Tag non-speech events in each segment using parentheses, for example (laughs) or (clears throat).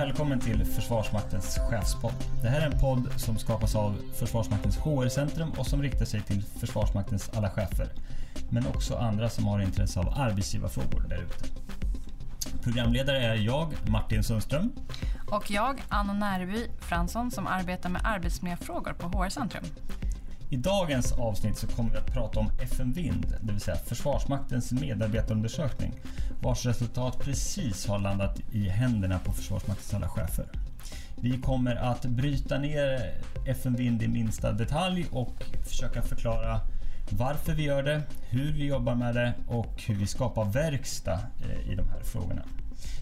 Välkommen till Försvarsmaktens chefspodd. Det här är en podd som skapas av Försvarsmaktens HR-centrum och som riktar sig till Försvarsmaktens alla chefer. Men också andra som har intresse av arbetsgivarfrågor där ute. Programledare är jag, Martin Sundström. Och jag, Anna Närby Fransson, som arbetar med arbetsmiljöfrågor på HR-centrum. I dagens avsnitt så kommer vi att prata om FN Vind, det vill säga Försvarsmaktens medarbetarundersökning, vars resultat precis har landat i händerna på Försvarsmaktens alla chefer. Vi kommer att bryta ner FMV Vind i minsta detalj och försöka förklara varför vi gör det, hur vi jobbar med det och hur vi skapar verkstad eh, i de här frågorna.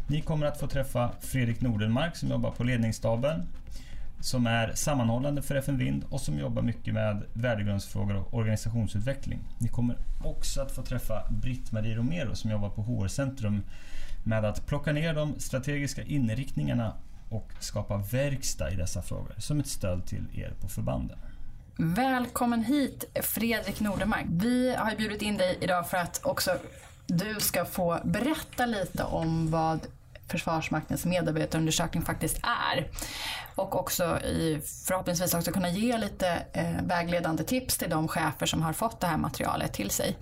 Ni kommer att få träffa Fredrik Nordenmark som jobbar på ledningsstaben som är sammanhållande för FN Vind och som jobbar mycket med värdegrundsfrågor och organisationsutveckling. Ni kommer också att få träffa Britt-Marie Romero som jobbar på HR-centrum med att plocka ner de strategiska inriktningarna och skapa verkstad i dessa frågor som ett stöd till er på förbanden. Välkommen hit Fredrik Nordemark. Vi har bjudit in dig idag för att också du ska få berätta lite om vad Försvarsmaktens medarbetarundersökning faktiskt är. Och också i, förhoppningsvis också kunna ge lite eh, vägledande tips till de chefer som har fått det här materialet till sig.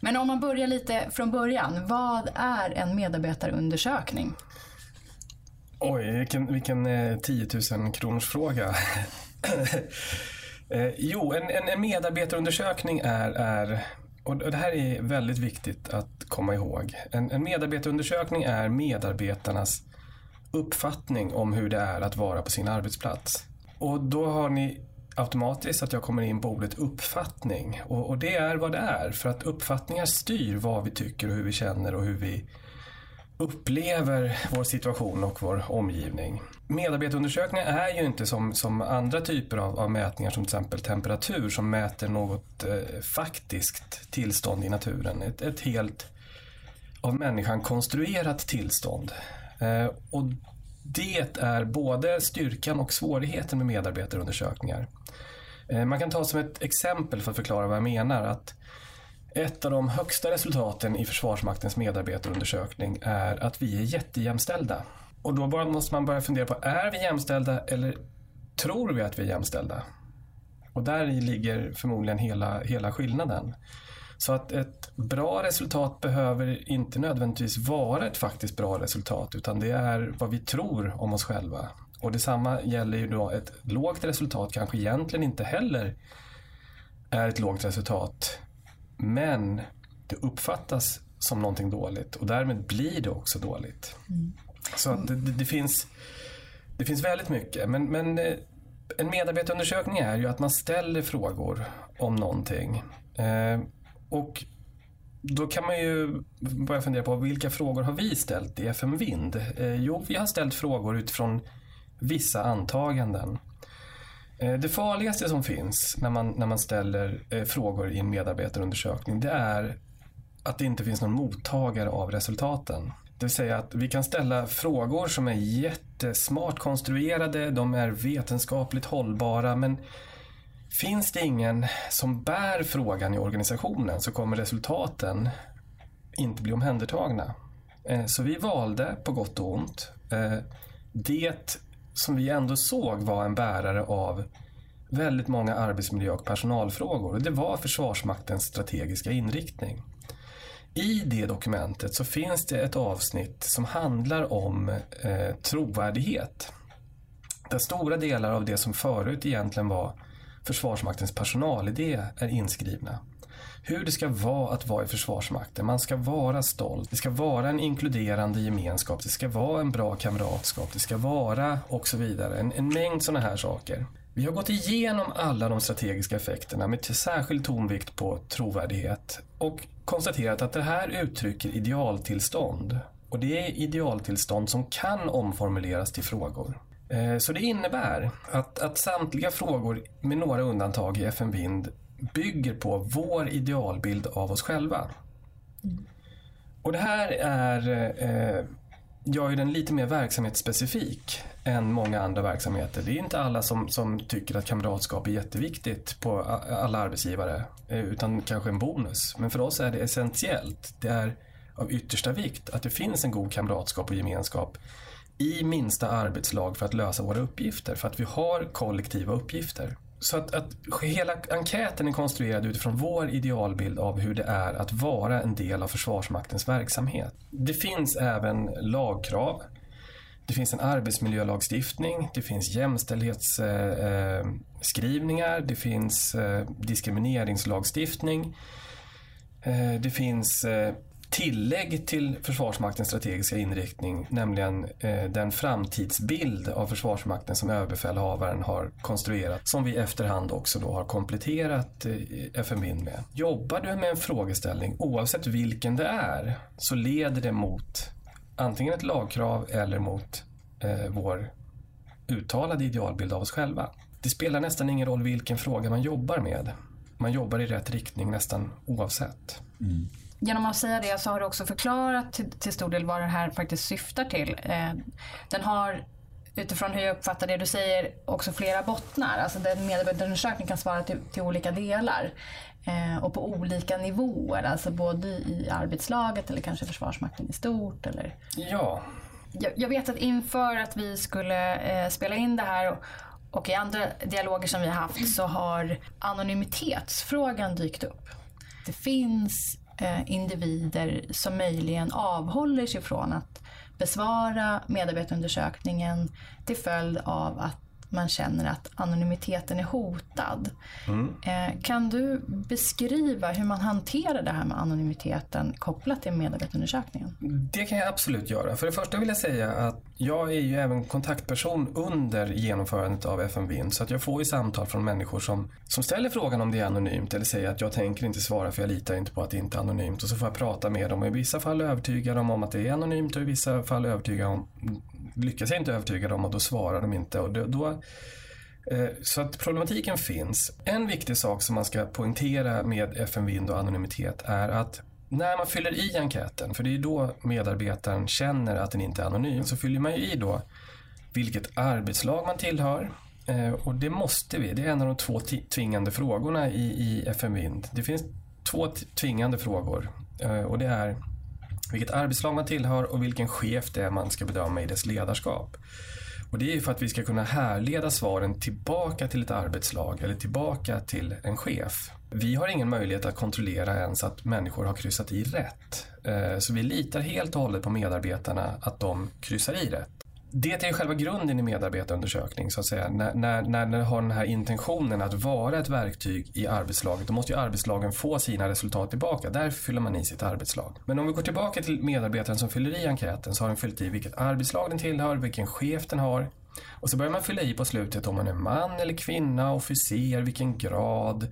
Men om man börjar lite från början, vad är en medarbetarundersökning? Oj, vilken, vilken eh, 10 000 kronors fråga. (laughs) eh, jo, en, en, en medarbetarundersökning är, är och det här är väldigt viktigt att komma ihåg. En, en medarbetarundersökning är medarbetarnas uppfattning om hur det är att vara på sin arbetsplats. Och då har ni automatiskt att jag kommer in på ordet uppfattning. Och, och, det är vad det är. För att uppfattningar styr vad vi tycker och hur vi känner och hur vi upplever vår situation och vår omgivning. Medarbetarundersökningar är ju inte som, som andra typer av, av mätningar som till exempel temperatur som mäter något eh, faktiskt tillstånd i naturen. Ett, ett helt av människan konstruerat tillstånd. Eh, och det är både styrkan och svårigheten med medarbetarundersökningar. Eh, man kan ta som ett exempel för att förklara vad jag menar att ett av de högsta resultaten i Försvarsmaktens medarbetarundersökning är att vi är jättejämställda. Och då bara måste man börja fundera på, är vi jämställda eller tror vi att vi är jämställda? Och där ligger förmodligen hela, hela skillnaden. Så att ett bra resultat behöver inte nödvändigtvis vara ett faktiskt bra resultat utan det är vad vi tror om oss själva. Och detsamma gäller ju då ett lågt resultat kanske egentligen inte heller är ett lågt resultat men det uppfattas som någonting dåligt och därmed blir det också dåligt. Mm. Så det, det, finns, det finns väldigt mycket. Men, men eh, en medarbetarundersökning är ju att man ställer frågor om någonting. Eh, och då kan man ju börja fundera på vilka frågor har vi ställt i FM Vind? Eh, jo, vi har ställt frågor utifrån vissa antaganden. Eh, det farligaste som finns när man, när man ställer eh, frågor i en medarbetarundersökning det är att det inte finns någon mottagare av resultaten. Det vill säga att vi kan ställa frågor som är jättesmart konstruerade, de är vetenskapligt hållbara men finns det ingen som bär frågan i organisationen så kommer resultaten inte bli omhändertagna. Eh, så vi valde, på gott och ont, det som vi ändå såg var en bärare av väldigt många arbetsmiljö och personalfrågor. Och det var Försvarsmaktens strategiska inriktning. I det dokumentet så finns det ett avsnitt som handlar om eh, trovärdighet. Där stora delar av det som förut egentligen var Försvarsmaktens personalidé är inskrivna hur det ska vara att vara i Försvarsmakten. Man ska vara stolt. Det ska vara en inkluderande gemenskap. Det ska vara en bra kamratskap. Det ska vara och så vidare. En, en mängd sådana här saker. Vi har gått igenom alla de strategiska effekterna med särskild tonvikt på trovärdighet och konstaterat att det här uttrycker idealtillstånd. Och det är idealtillstånd som kan omformuleras till frågor. Eh, så det innebär att, att samtliga frågor, med några undantag i FN Vind, bygger på vår idealbild av oss själva. Mm. Och det här är, eh, gör ju den lite mer verksamhetsspecifik än många andra verksamheter. Det är inte alla som, som tycker att kamratskap är jätteviktigt på alla arbetsgivare, eh, utan kanske en bonus. Men för oss är det essentiellt. Det är av yttersta vikt att det finns en god kamratskap och gemenskap i minsta arbetslag för att lösa våra uppgifter. För att vi har kollektiva uppgifter. Så att, att hela enkäten är konstruerad utifrån vår idealbild av hur det är att vara en del av Försvarsmaktens verksamhet. Det finns även lagkrav. Det finns en arbetsmiljölagstiftning, det finns jämställdhetsskrivningar, eh, eh, det finns eh, diskrimineringslagstiftning. Det finns tillägg till Försvarsmaktens strategiska inriktning, nämligen eh, den framtidsbild av Försvarsmakten som överbefälhavaren har konstruerat, som vi efterhand också då har kompletterat eh, FMVin med. Jobbar du med en frågeställning, oavsett vilken det är, så leder det mot antingen ett lagkrav eller mot eh, vår uttalade idealbild av oss själva. Det spelar nästan ingen roll vilken fråga man jobbar med. Man jobbar i rätt riktning nästan oavsett. Mm genom att säga det så har du också förklarat till, till stor del vad det här faktiskt syftar till. Eh, den har utifrån hur jag uppfattar det du säger också flera bottnar. Alltså den medarbetarundersökningen kan svara till, till olika delar eh, och på olika nivåer. Alltså både i arbetslaget eller kanske Försvarsmakten i stort. Eller... Ja. Jag, jag vet att inför att vi skulle eh, spela in det här och, och i andra dialoger som vi har haft så har anonymitetsfrågan dykt upp. Det finns Eh, individer som möjligen avhåller sig från att besvara medarbetarundersökningen till följd av att man känner att anonymiteten är hotad. Mm. Eh, kan du beskriva hur man hanterar det här med anonymiteten kopplat till medarbetarundersökningen? Det kan jag absolut göra. För det första vill jag säga att jag är ju även kontaktperson under genomförandet av FMV. Så att jag får ju samtal från människor som, som ställer frågan om det är anonymt eller säger att jag tänker inte svara för jag litar inte på att det inte är anonymt. Och så får jag prata med dem och i vissa fall övertyga dem om att det är anonymt och i vissa fall övertyga om lyckas jag inte övertyga dem och då svarar de inte. Och då, då så att problematiken finns. En viktig sak som man ska poängtera med FN-vind och anonymitet är att när man fyller i enkäten, för det är då medarbetaren känner att den inte är anonym, så fyller man ju i då vilket arbetslag man tillhör. Eh, och det måste vi, det är en av de två tvingande frågorna i, i FN-vind. Det finns två tvingande frågor eh, och det är vilket arbetslag man tillhör och vilken chef det är man ska bedöma i dess ledarskap. Och det är för att vi ska kunna härleda svaren tillbaka till ett arbetslag eller tillbaka till en chef. Vi har ingen möjlighet att kontrollera ens att människor har kryssat i rätt. Eh, så vi litar helt och hållet på medarbetarna att de kryssar i rätt det är själva grunden i medarbetarundersökning så att säga. När, när, när den har den här intentionen att vara ett verktyg i arbetslaget då måste ju arbetslagen få sina resultat tillbaka. Därför fyller man i sitt arbetslag. Men om vi går tillbaka till medarbetaren som fyller i enkäten så har den fyllt i vilket arbetslag den tillhör, vilken chef den har. Och så börjar man fylla i på slutet om man är man eller kvinna, officer, vilken grad,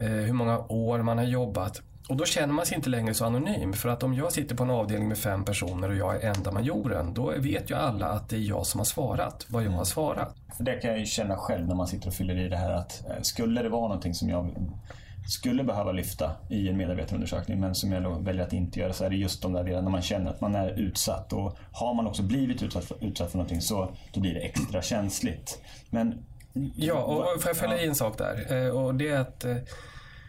eh, hur många år man har jobbat. Och då känner man sig inte längre så anonym. För att om jag sitter på en avdelning med fem personer och jag är enda majoren, då vet ju alla att det är jag som har svarat vad jag har svarat. För det kan jag ju känna själv när man sitter och fyller i det här att eh, skulle det vara någonting som jag skulle behöva lyfta i en medarbetarundersökning men som jag väljer att inte göra så är det just de där delarna när man känner att man är utsatt. Och har man också blivit utsatt för, utsatt för någonting så då blir det extra känsligt. Men, ja, och får jag följa i en sak där? Eh, och det är att eh,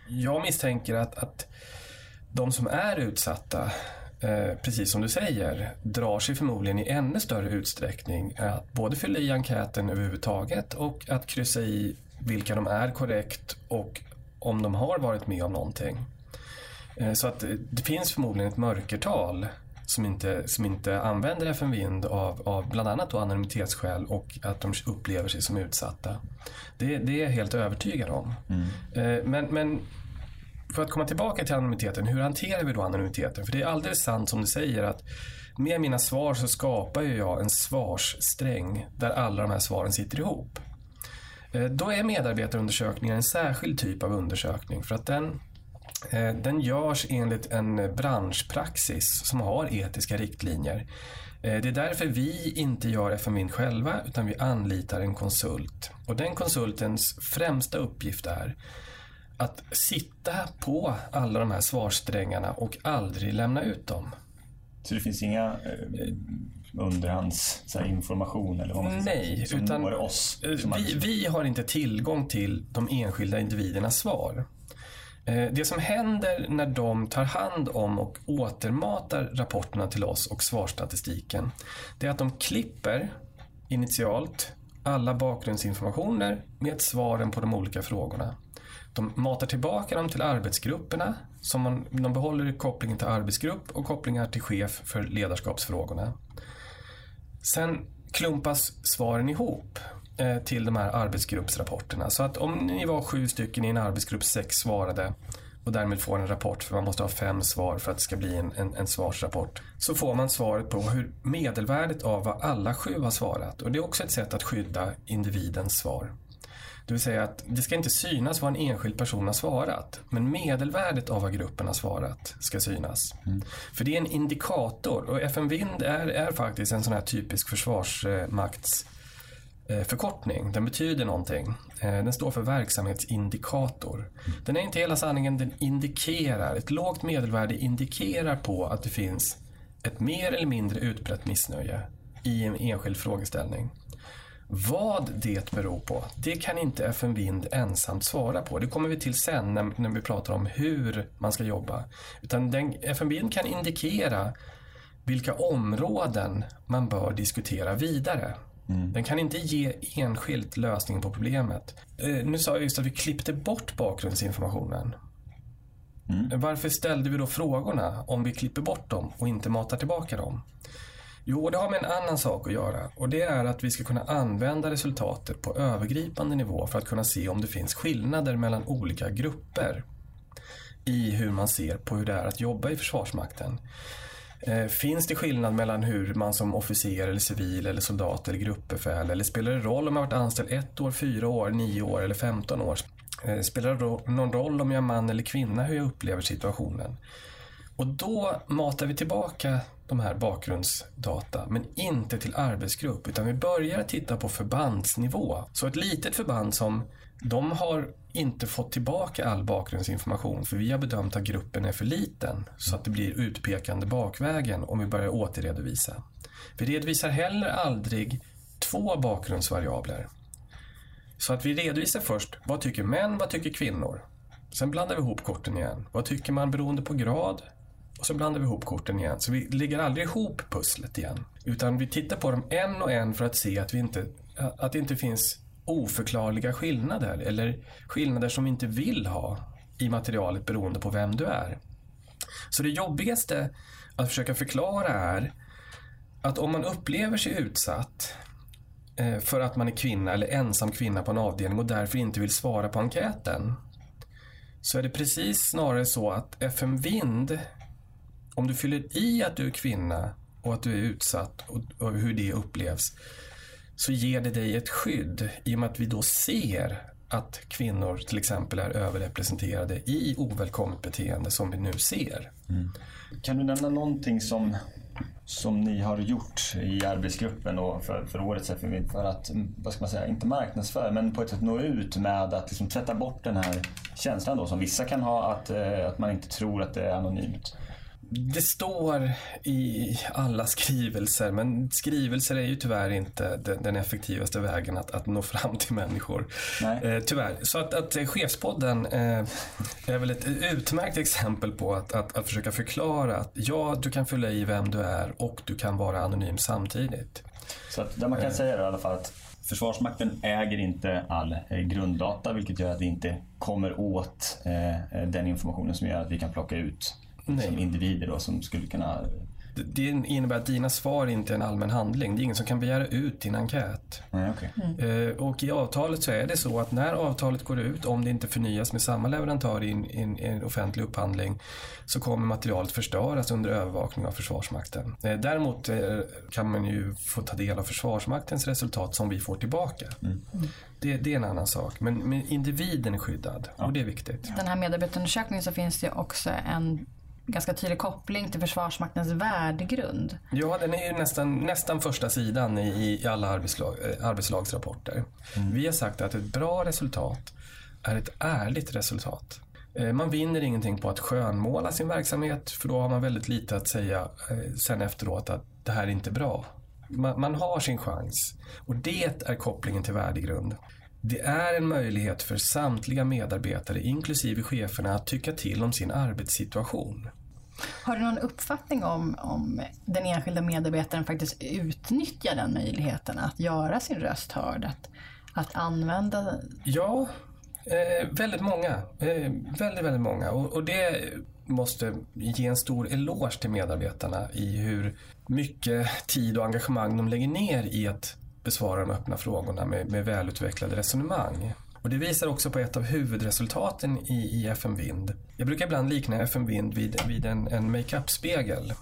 jag misstänker att, att de som är utsatta, eh, precis som du säger, drar sig förmodligen i ännu större utsträckning att både fylla i enkäten överhuvudtaget och att kryssa i vilka de är korrekt och om de har varit med om någonting. Eh, så att det finns förmodligen ett mörkertal som inte, som inte använder FN Vind av, av bland annat då anonymitetsskäl och att de upplever sig som utsatta. Det, det är jag helt övertygad om. Mm. Eh, men, men för att komma tillbaka till anonymiteten, hur hanterar vi då anonymiteten? För det är alldeles sant som du säger att med mina svar så skapar jag en svarssträng där alla de här svaren sitter ihop. Eh, då är medarbetarundersökningar en särskild typ av undersökning för att den, eh, den görs enligt en branschpraxis som har etiska riktlinjer. Eh, det är därför vi inte gör FMVin själva utan vi anlitar en konsult. Och den konsultens främsta uppgift är att sitta på alla de här svarssträngarna och aldrig lämna ut dem. Så det finns inga eh, underhandsinformation eller vad man Nej, säga, utan oss, vi, vi har inte tillgång till de enskilda individernas svar. Eh, det som händer när de tar hand om och återmatar rapporterna till oss och svarsstatistiken, det är att de klipper initialt alla bakgrundsinformationer med svaren på de olika frågorna. De matar tillbaka dem till arbetsgrupperna, som man, de behåller kopplingen till arbetsgrupp och kopplingar till chef för ledarskapsfrågorna. Sen klumpas svaren ihop eh, till de här arbetsgruppsrapporterna. Så att om ni var sju stycken i en arbetsgrupp, sex svarade och därmed får en rapport, för man måste ha fem svar för att det ska bli en, en, en svarsrapport. Så får man svaret på hur medelvärdet av vad alla sju har svarat. Och det är också ett sätt att skydda individens svar. Det vill säga att det ska inte synas vad en enskild person har svarat. Men medelvärdet av vad gruppen har svarat ska synas. Mm. För det är en indikator och FN Vind är, är faktiskt en sån här typisk försvarsmaktsförkortning. Den betyder någonting. Eh, den står för verksamhetsindikator. Den är inte hela sanningen, den indikerar. Ett lågt medelvärde indikerar på att det finns ett mer eller mindre utbrett missnöje i en enskild frågeställning. Vad det beror på, det kan inte FN Vind ensamt svara på. Det kommer vi till sen när, när vi pratar om hur man ska jobba. Utan den, FN Vind kan indikera vilka områden man bör diskutera vidare. Mm. Den kan inte ge enskilt lösningen på problemet. Eh, nu sa jag just att vi klippte bort bakgrundsinformationen. Mm. Varför ställde vi då frågorna om vi klipper bort dem och inte matar tillbaka dem? Jo, det har med en annan sak att göra och det är att vi ska kunna använda resultatet på övergripande nivå för att kunna se om det finns skillnader mellan olika grupper i hur man ser på hur det är att jobba i Försvarsmakten. Eh, finns det skillnad mellan hur man som officer eller civil eller soldat eller gruppbefäl eller spelar det roll om man varit anställd ett år, fyra år, nio år eller femton år? Eh, spelar det någon roll om jag är man eller kvinna hur jag upplever situationen? Och då matar vi tillbaka de här bakgrundsdata, men inte till arbetsgrupp, utan vi börjar titta på förbandsnivå. Så ett litet förband som de har inte fått tillbaka all bakgrundsinformation för vi har bedömt att gruppen är för liten så att det blir utpekande bakvägen om vi börjar återredovisa. Vi redovisar heller aldrig två bakgrundsvariabler. Så att vi redovisar först, vad tycker män, vad tycker kvinnor? Sen blandar vi ihop korten igen. Vad tycker man beroende på grad? Och så blandar vi ihop korten igen. Så vi lägger aldrig ihop pusslet igen. Utan vi tittar på dem en och en för att se att, vi inte, att det inte finns oförklarliga skillnader eller skillnader som vi inte vill ha i materialet beroende på vem du är. Så det jobbigaste att försöka förklara är att om man upplever sig utsatt eh, för att man är kvinna eller ensam kvinna på en avdelning och därför inte vill svara på enkäten så är det precis snarare så att FM Vind om du fyller i att du är kvinna och att du är utsatt och, och hur det upplevs så ger det dig ett skydd i och med att vi då ser att kvinnor till exempel är överrepresenterade i ovälkommet beteende som vi nu ser. Mm. Kan du nämna någonting som, som ni har gjort i arbetsgruppen och för, för årets FMV för att, vad ska man säga, inte marknadsföra men på ett sätt nå ut med att liksom tvätta bort den här känslan då som vissa kan ha att, eh, att man inte tror att det är anonymt? Det står i alla skrivelser, men skrivelser är ju tyvärr inte den, effektivaste vägen att, att nå fram till människor. Eh, tyvärr. Så att, att Chefspodden eh, är väl ett utmärkt exempel på att, att, att försöka förklara att ja, du kan fylla i vem du är och du kan vara anonym samtidigt. Så att det man kan eh. säga är i alla fall att Försvarsmakten äger inte all eh, grunddata vilket gör att vi inte kommer åt eh, den informationen som gör att vi kan plocka ut Nej. som individer då, som skulle kunna... Det innebär att dina svar inte är en allmän handling. Det är ingen som kan begära ut din enkät. Nej, okay. mm. Och i avtalet så är det så att när avtalet går ut, om det inte förnyas med samma leverantör i en, i en offentlig upphandling, så kommer materialet förstöras under övervakning av Försvarsmakten. Eh, däremot eh, kan man ju få ta del av Försvarsmaktens resultat som vi får tillbaka. Mm. Det, det, är en annan sak. Men, men individen är skyddad ja. och det är viktigt. Den här medarbetarundersökningen så finns det också en ganska tydlig koppling till Försvarsmaktens värdegrund. Ja, den är ju nästan, nästan första sidan i, i alla arbetslag, eh, arbetslagsrapporter. Mm. Vi har sagt att ett bra resultat är ett ärligt resultat. Eh, man vinner ingenting på att skönmåla sin verksamhet för då har man väldigt lite att säga eh, sen efteråt att det här är inte bra. Man, man har sin chans och det är kopplingen till värdegrund. det är en möjlighet för samtliga medarbetare, inklusive cheferna, att tycka till om sin arbetssituation. Har du någon uppfattning om, om den enskilda medarbetaren faktiskt utnyttjar den möjligheten att göra sin röst hörd? Att, att använda... Ja, eh, väldigt många. Eh, väldigt, väldigt många. Och, och, det måste ge en stor eloge till medarbetarna i hur mycket tid och engagemang de lägger ner i att besvara de öppna frågorna med, med välutvecklade resonemang. Och det visar också på ett av huvudresultaten i, i FM Vind. Jag brukar ibland likna FM Vind vid, vid en, en makeup-spegel.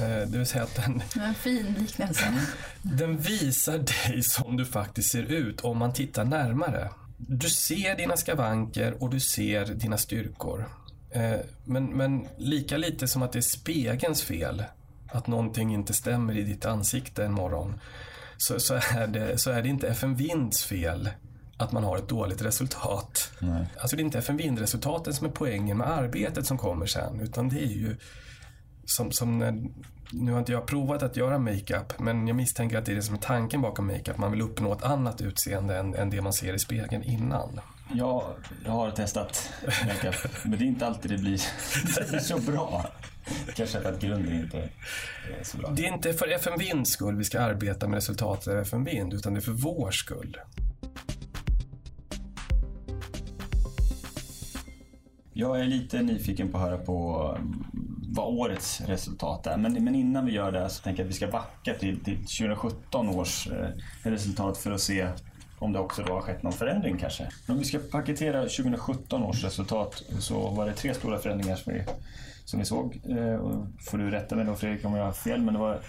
Eh, det vill säga att den... En fin liknelse. (laughs) Den visar dig som du faktiskt ser ut om man tittar närmare. Du ser dina skavanker och du ser dina styrkor. Eh, men, men lika lite som att det är spegelns fel att någonting inte stämmer i ditt ansikte en morgon så, så, är, det, så är det inte FM Vinds fel att man har ett dåligt resultat. Nej. Alltså det är inte FM Vind-resultaten som är poängen med arbetet som kommer sen, utan det är ju som, som när, nu har inte jag provat att göra makeup, men jag misstänker att det är det som är tanken bakom makeup. Man vill uppnå ett annat utseende än, än det man ser i spegeln innan. Jag har testat makeup, men det är inte alltid det blir, det (laughs) blir så bra. Kanske för att grunden inte är så bra. Det är inte för FM Vinds skull vi ska arbeta med resultatet av FM Vind, utan det är för vår skull. Jag är lite nyfiken på att höra på mm, vad årets resultat är. Men, men innan vi gör det så tänker jag att vi ska backa till, till 2017 års eh, resultat för att se om det också då har skett någon förändring kanske. Om vi ska paketera 2017 års resultat så var det tre stora förändringar som vi, som vi såg. Eh, får du rätta mig då Fredrik om jag har fel, men det var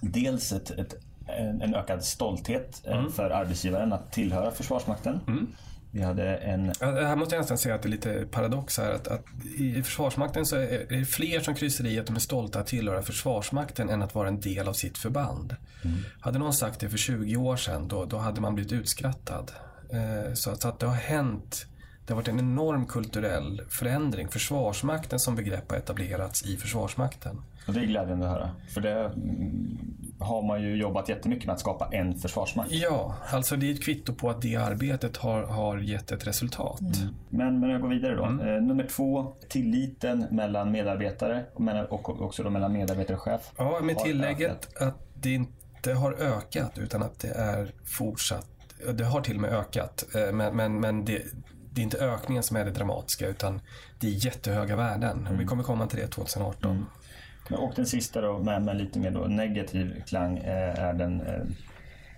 dels ett, ett en ökad stolthet eh, mm. för arbetsgivaren att tillhöra Försvarsmakten. Mm. Vi hade en... Här måste jag nästan säga att det är lite paradox här. Att, att I Försvarsmakten så är det fler som kryssar i att de är stolta att tillhöra Försvarsmakten än att vara en del av sitt förband. Mm. Hade någon sagt det för 20 år sedan då, då hade man blivit utskrattad. Eh, så, så, att det har hänt det har varit en enorm kulturell förändring. Försvarsmakten som begrepp har etablerats i Försvarsmakten. Och det är glädjande att höra. För det mm, har man ju jobbat jättemycket med att skapa en försvarsmakt. Ja, alltså det är ett kvitto på att det arbetet har, har gett ett resultat. Mm. Men, men jag går vidare då. Mm. Eh, nummer två, tilliten mellan medarbetare och också då mellan medarbetare och chef. Ja, med tillägget ökat. att det inte har ökat utan att det är fortsatt det har till och med ökat, eh, men, men, men det, det är inte ökningen som är det dramatiska utan det är jättehöga värden. Mm. Vi kommer komma till det 2018. Mm. Och den sista då med, med lite mer då negativ klang eh, är den, eh,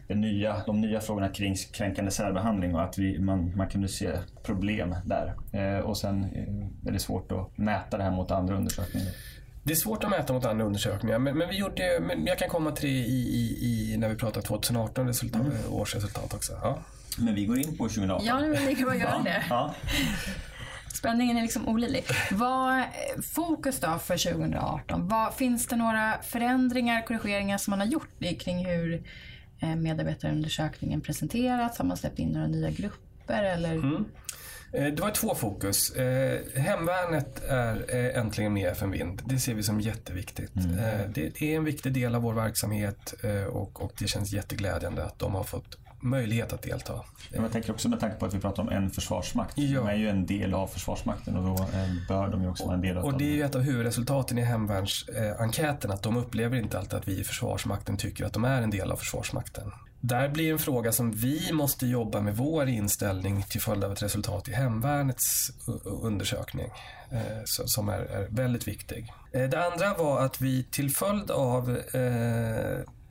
den nya, de nya frågorna kring kränkande särbehandling och att vi, man, man kunde se problem där. Eh, och sen är det svårt att mäta det här mot andra undersökningar. Det är svårt att mäta mot andra undersökningar, men, men vi gjorde, men jag kan komma till det i, i, i när vi pratar 2018 resultat, mm. årsresultat också. Ja. Men vi går in på 2018. Ja, men det kan man göra det. Ja. Spänningen är liksom olidlig. Vad fokus då för 2018? Vad, finns det några förändringar, korrigeringar som man har gjort kring hur eh, medarbetarundersökningen presenterats? Har man släppt in några nya grupper? Eller? Mm. Eh, det var två fokus. Eh, hemvärnet är äntligen med i FN Vind. Det ser vi som jätteviktigt. Mm. Det är en viktig del av vår verksamhet och det känns jätteglädjande att de har fått möjlighet att delta. Jag tänker också med tanke på att vi pratar om en försvarsmakt. Ja. De är ju en del av Försvarsmakten och då eh, bör de ju också vara en del av Och det är ju ett av huvudresultaten i hemvärnsenkäten att de upplever inte alltid att vi i Försvarsmakten tycker att de är en del av Försvarsmakten. Där blir en fråga som vi måste jobba med vår inställning till följd av ett resultat i hemvärnets undersökning eh, som är väldigt viktig. Eh, det andra var att vi till följd av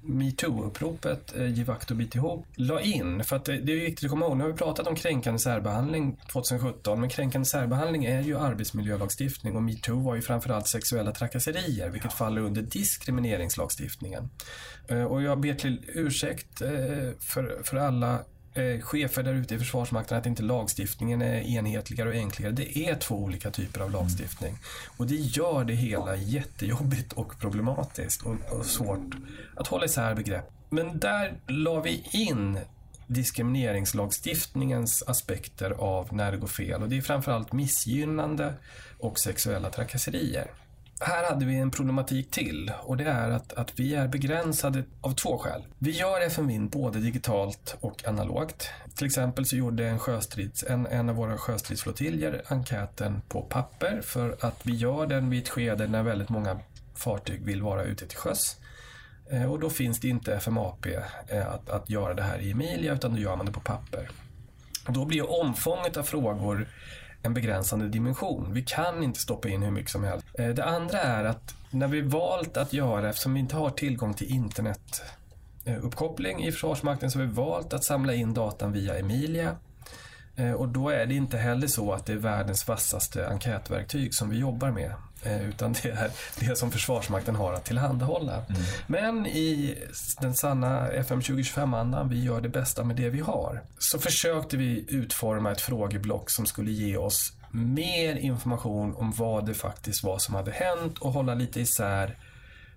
metoo-uppropet eh, Givakt och BTH la in. För att det, det är viktigt att komma ihåg, nu har vi pratat om kränkande särbehandling 2017, men kränkande särbehandling är ju arbetsmiljölagstiftning och metoo var ju framförallt sexuella trakasserier, vilket faller under diskrimineringslagstiftningen. Eh, och jag ber till ursäkt eh, för, för alla eh, chefer där ute i Försvarsmakten att inte lagstiftningen är enhetligare och enklare. Det är två olika typer av lagstiftning. Och det gör det hela jättejobbigt och problematiskt och, och svårt att hålla isär begrepp. Men där la vi in diskrimineringslagstiftningens aspekter av när det går fel och det är framförallt missgynnande och sexuella trakasserier här hade vi en problematik till och det är att, att vi är begränsade av två skäl. Vi gör FMVin både digitalt och analogt. Till exempel så gjorde en, sjöstrids, en, en av våra sjöstridsflottiljer enkäten på papper för att vi gör den vid ett skede när väldigt många fartyg vill vara ute till sjöss. Eh, och då finns det inte FMAP eh, att, att göra det här i Emilia utan då gör man det på papper. Och då blir omfånget av frågor en begränsande dimension. Vi kan inte stoppa in hur mycket som helst. Eh, det andra är att när vi valt att göra, eftersom vi inte har tillgång till internetuppkoppling eh, i Försvarsmakten, så har vi valt att samla in datan via Emilia. Eh, och då är det inte heller så att det är världens vassaste enkätverktyg som vi jobbar med. Eh, utan det är det som Försvarsmakten har att tillhandahålla. Mm. Men i den sanna FM 2025-andan, vi gör det bästa med det vi har, så försökte vi utforma ett frågeblock som skulle ge oss mer information om vad det faktiskt var som hade hänt och hålla lite isär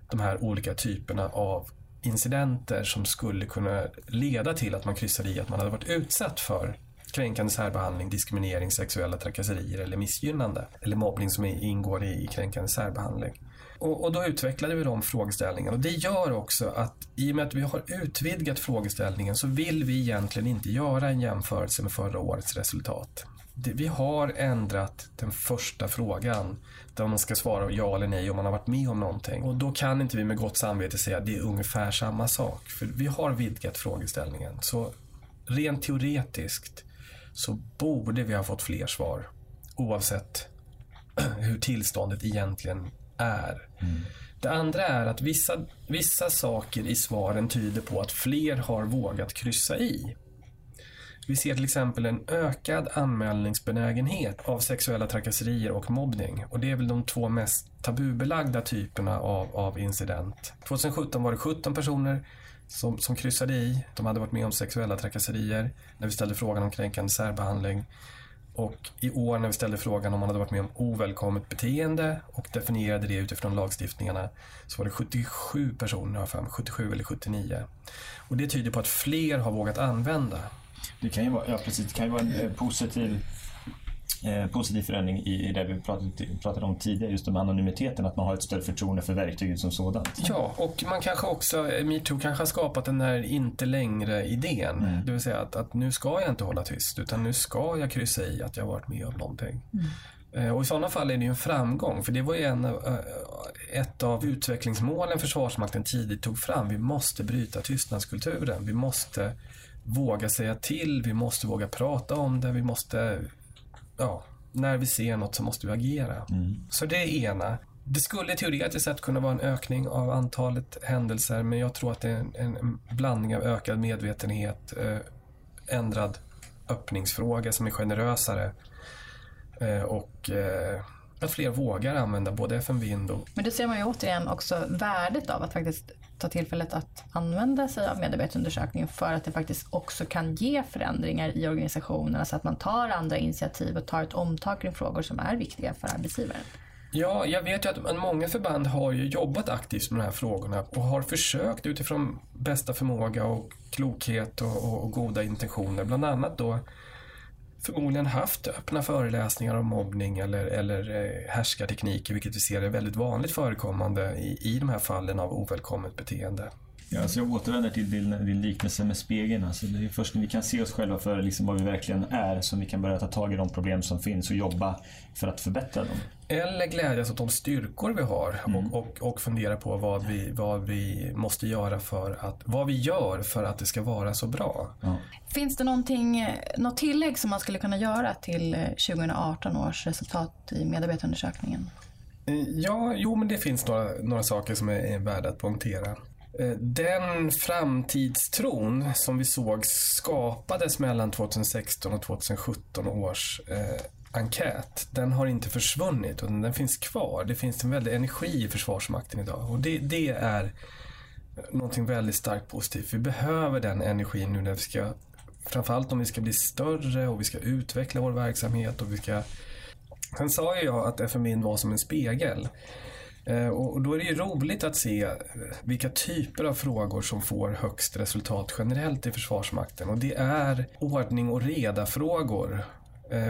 de här olika typerna av incidenter som skulle kunna leda till att man kryssade i att man hade varit utsatt för kränkande särbehandling, diskriminering, sexuella trakasserier eller missgynnande. Eller mobbning som ingår i kränkande särbehandling. Och, och, då utvecklade vi de frågeställningarna. Och det gör också att i och med att vi har utvidgat frågeställningen så vill vi egentligen inte göra en jämförelse med förra årets resultat. Det, vi har ändrat den första frågan där man ska svara ja eller nej om man har varit med om någonting. Och då kan inte vi med gott samvete säga att det är ungefär samma sak. För vi har vidgat frågeställningen. Så rent teoretiskt så borde vi ha fått fler svar. Oavsett (clears throat) hur tillståndet egentligen är. Mm. Det andra är att vissa, vissa saker i svaren tyder på att fler har vågat kryssa i. Vi ser till exempel en ökad anmälningsbenägenhet av sexuella trakasserier och mobbning. Och det är väl de två mest tabubelagda typerna av, av incident. 2017 var det 17 personer som, som kryssade i. De hade varit med om sexuella trakasserier när vi ställde frågan om kränkande särbehandling. Och i år när vi ställde frågan om man hade varit med om ovälkommet beteende och definierade det utifrån lagstiftningarna så var det 77 personer, har fram, 77 eller 79. Och det tyder på att fler har vågat använda. Det kan ju vara, ja, precis, det kan ju vara en positiv eh, positiv förändring i, i det vi pratade, pratade om tidigare, just om anonymiteten, att man har ett större förtroende för verktyget som sådant. Ja, och man kanske också, metoo kanske har skapat den här inte längre-idén. Mm. Det vill säga att, att nu ska jag inte hålla tyst, utan nu ska jag kryssa i att jag varit med om någonting. Mm. Eh, och i sådana fall är det ju en framgång, för det var ju en, eh, ett av utvecklingsmålen Försvarsmakten tidigt tog fram. Vi måste bryta tystnadskulturen. Vi måste våga säga till, vi måste våga prata om det, vi måste ja, när vi ser något så måste vi agera. Mm. Så det är ena. Det skulle teoretiskt sett kunna vara en ökning av antalet händelser men jag tror att det är en, en blandning av ökad medvetenhet, eh, ändrad öppningsfråga som är generösare eh, och eh, att fler vågar använda både FM Vind och... Men det ser man ju återigen också värdet av att faktiskt ta tillfället att använda sig av medarbetarundersökningen för att det faktiskt också kan ge förändringar i organisationerna så alltså att man tar andra initiativ och tar ett omtag kring frågor som är viktiga för arbetsgivaren. Ja, jag vet ju att många förband har ju jobbat aktivt med de här frågorna och har försökt utifrån bästa förmåga och klokhet och, och, och goda intentioner. Bland annat då förmodligen haft öppna föreläsningar om mobbning eller, eller eh, härskartekniker, vilket vi ser är väldigt vanligt förekommande i, i de här fallen av ovälkommet beteende. Ja, alltså jag återvänder till din, din liknelse med spegeln. Alltså det är först när vi kan se oss själva för liksom vad vi verkligen är som vi kan börja ta tag i de problem som finns och jobba för att förbättra dem. Eller glädjas åt de styrkor vi har mm. och, och, och fundera på vad vi, vad vi måste göra för att, vad vi gör för att det ska vara så bra. Ja. Finns det någonting, något tillägg som man skulle kunna göra till 2018 års resultat i medarbetarundersökningen? Ja, jo men det finns några, några saker som är, är värda att poängtera. Eh, den framtidstron som vi såg skapades mellan 2016 och 2017 års eh, enkät, den har inte försvunnit utan den finns kvar. Det finns en väldig energi i Försvarsmakten idag och det, det är någonting väldigt starkt positivt. Vi behöver den energin nu när vi ska, framförallt om vi ska bli större och vi ska utveckla vår verksamhet och vi ska Sen sa ju jag att FMI var som en spegel. Eh, och då är det ju roligt att se eh, vilka typer av frågor som får högst resultat generellt i Försvarsmakten. Och det är ordning och reda frågor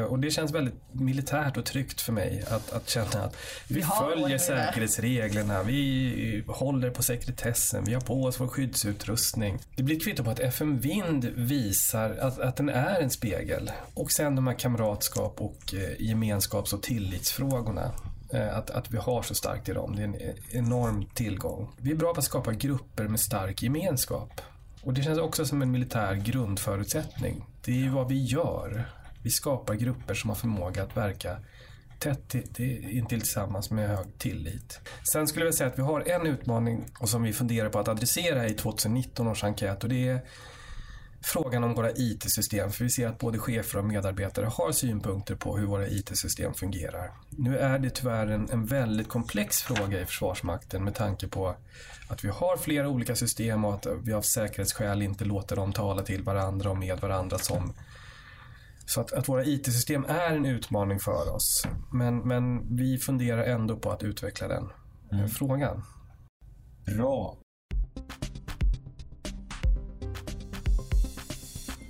och det känns väldigt militärt och tryggt för mig att, att känna att vi, Vi följer säkerhetsreglerna, vi håller på sekretessen, vi har på oss vår skyddsutrustning. Det blir ett kvitto på att FM Vind visar att, att den är en spegel. Och sen de här kamratskap och eh, gemenskaps och tillitsfrågorna. Eh, Att, att vi har så starkt i dem. Det är en enorm tillgång. Vi är bra på att skapa grupper med stark gemenskap. Och det känns också som en militär grundförutsättning. Det är ju vad vi gör. Vi skapar grupper som har förmåga att verka tätt intill tillsammans med hög tillit. Sen skulle jag säga att vi har en utmaning och som vi funderar på att adressera i 2019 års enkät och det är frågan om våra IT-system. För vi ser att både chefer och medarbetare har synpunkter på hur våra IT-system fungerar. Nu är det tyvärr en, en väldigt komplex fråga i Försvarsmakten med tanke på att vi har flera olika system och att vi av säkerhetsskäl inte låter dem tala till varandra och med varandra som så att, att våra IT-system är en utmaning för oss. Men, men vi funderar ändå på att utveckla den eh, frågan. Bra.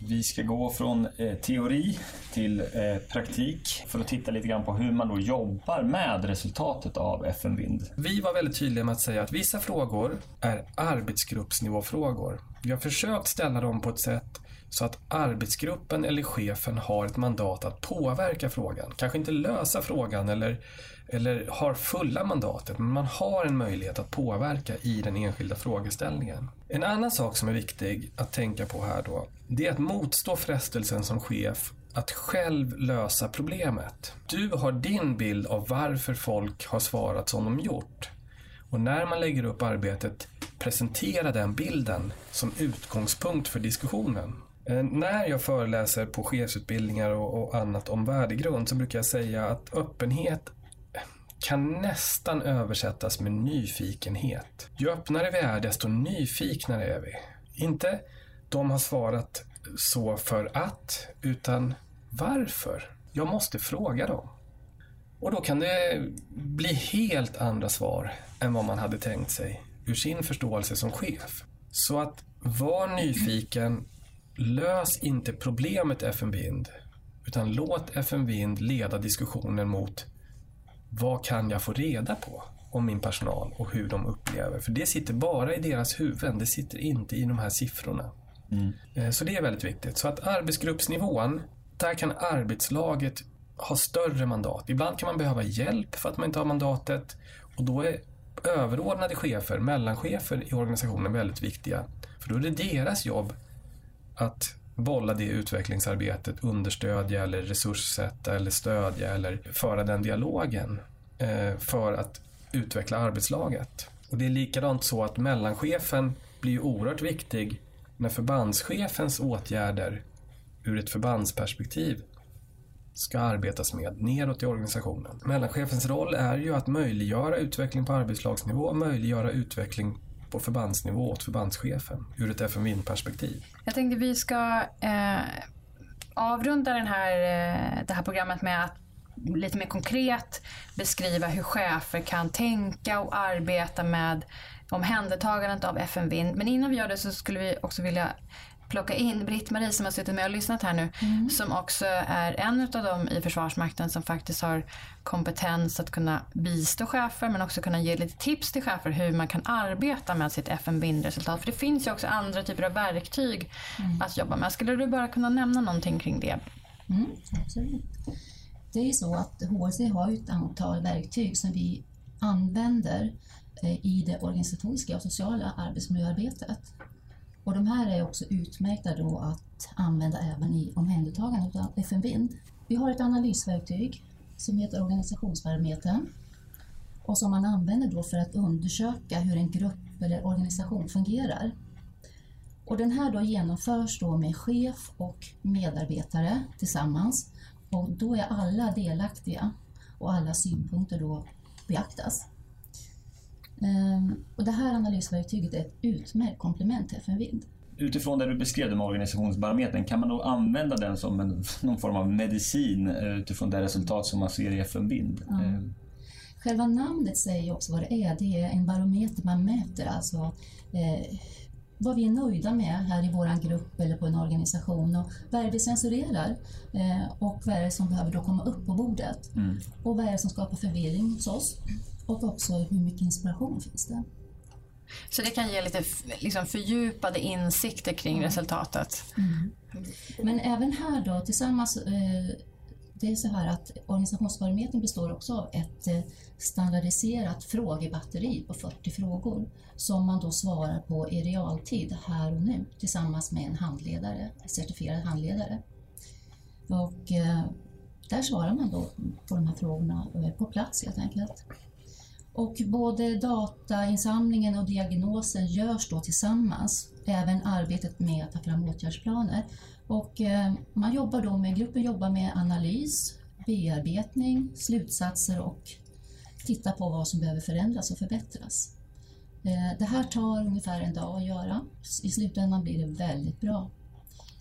Vi ska gå från eh, teori till eh, praktik för att titta lite grann på hur man då jobbar med resultatet av FN Vind. Vi var väldigt tydliga med att säga att vissa frågor är arbetsgruppsnivåfrågor. Vi har försökt ställa dem på ett sätt så att arbetsgruppen eller chefen har ett mandat att påverka frågan. Kanske inte lösa frågan eller, eller har fulla mandatet, men man har en möjlighet att påverka i den enskilda frågeställningen. En annan sak som är viktig att tänka på här då, det är att motstå frestelsen som chef att själv lösa problemet. Du har din bild av varför folk har svarat som de gjort. Och när man lägger upp arbetet, presentera den bilden som utgångspunkt för diskussionen. Eh, när jag föreläser på chefsutbildningar och, och annat om värdegrund så brukar jag säga att öppenhet kan nästan översättas med nyfikenhet. Ju öppnare vi är, desto nyfiknare är vi. Inte de har svarat så för att, utan varför? Jag måste fråga dem. Och då kan det bli helt andra svar än vad man hade tänkt sig ur sin förståelse som chef. Så att var nyfiken, lös inte problemet FN Vind, utan låt FN Vind leda diskussionen mot vad kan jag få reda på om min personal och hur de upplever? För det sitter bara i deras huvuden, det sitter inte i de här siffrorna. Eh, Så det är väldigt viktigt. Så att arbetsgruppsnivån, där kan arbetslaget ha större mandat. Ibland kan man behöva hjälp för att man inte har mandatet och då är överordnade chefer, mellanchefer i organisationen väldigt viktiga. För då är det deras jobb att bolla det utvecklingsarbetet, understödja eller resurssätta eller stödja eller föra den dialogen eh, för att utveckla arbetslaget. Och det är likadant så att mellanchefen blir ju oerhört viktig när förbandschefens åtgärder ur ett förbandsperspektiv ska arbetas med neråt i organisationen. Mellanchefens roll är ju att möjliggöra utveckling på arbetslagsnivå och möjliggöra utveckling på förbandsnivå åt förbandschefen ur ett FMVIN-perspektiv. Jag tänkte vi ska eh, avrunda den här, eh, det här programmet med att lite mer konkret beskriva hur chefer kan tänka och arbeta med omhändertagandet av FN-vind. Men innan vi gör det så skulle vi också vilja plocka in Britt-Marie som har suttit med och lyssnat här nu. Som också är en av dem i Försvarsmakten som faktiskt har kompetens att kunna bistå chefer men också kunna ge lite tips till chefer hur man kan arbeta med sitt FN-vind-resultat. För det finns ju också andra typer av verktyg att jobba med. Skulle du bara kunna nämna någonting kring det? Mm, absolut. Det är ju så att HSE har ett antal verktyg som vi använder eh, i det organisatoriska och sociala arbetsmiljöarbetet. Och de här är också utmärkta då att använda även i omhändertagandet av FN-vind. Vi har ett analysverktyg som heter Organisationsbarometern och som man använder då för att undersöka hur en grupp eller organisation fungerar. Och den här då genomförs då med chef och medarbetare tillsammans och då är alla delaktiga och alla synpunkter då beaktas. Ehm, Och det här analysverktyget är ett utmärkt komplement till FN Vind. Utifrån det du beskrev med organisationsbarometern, kan man då använda den som en, någon form av medicin eh, utifrån det resultat som man ser i FN Vind? Ja. Eh, Själva namnet säger också vad det är. Det är en barometer man mäter alltså eh, vad vi är nöjda med här i vår grupp eller på en organisation och vad är det vi censurerar eh, och vad är det som behöver då komma upp på bordet och vad är det som skapar förvirring hos oss och också hur mycket inspiration finns det. Så det kan ge lite liksom, fördjupade insikter kring resultatet. Men även här då tillsammans, eh, det är så här att organisationsbarometern består också av ett eh, standardiserat frågebatteri på 40 frågor som man då svarar på i realtid här och nu tillsammans med en handledare, en certifierad handledare. Och eh, där svarar man då på de här frågorna på plats helt enkelt. Och både datainsamlingen och diagnosen görs då tillsammans, även arbetet med att ta fram åtgärdsplaner. Och eh, man jobbar då med, gruppen jobbar med analys, bearbetning, slutsatser och titta på vad som behöver förändras och förbättras. Eh, det här tar ungefär en dag att göra. I slutändan blir det väldigt bra.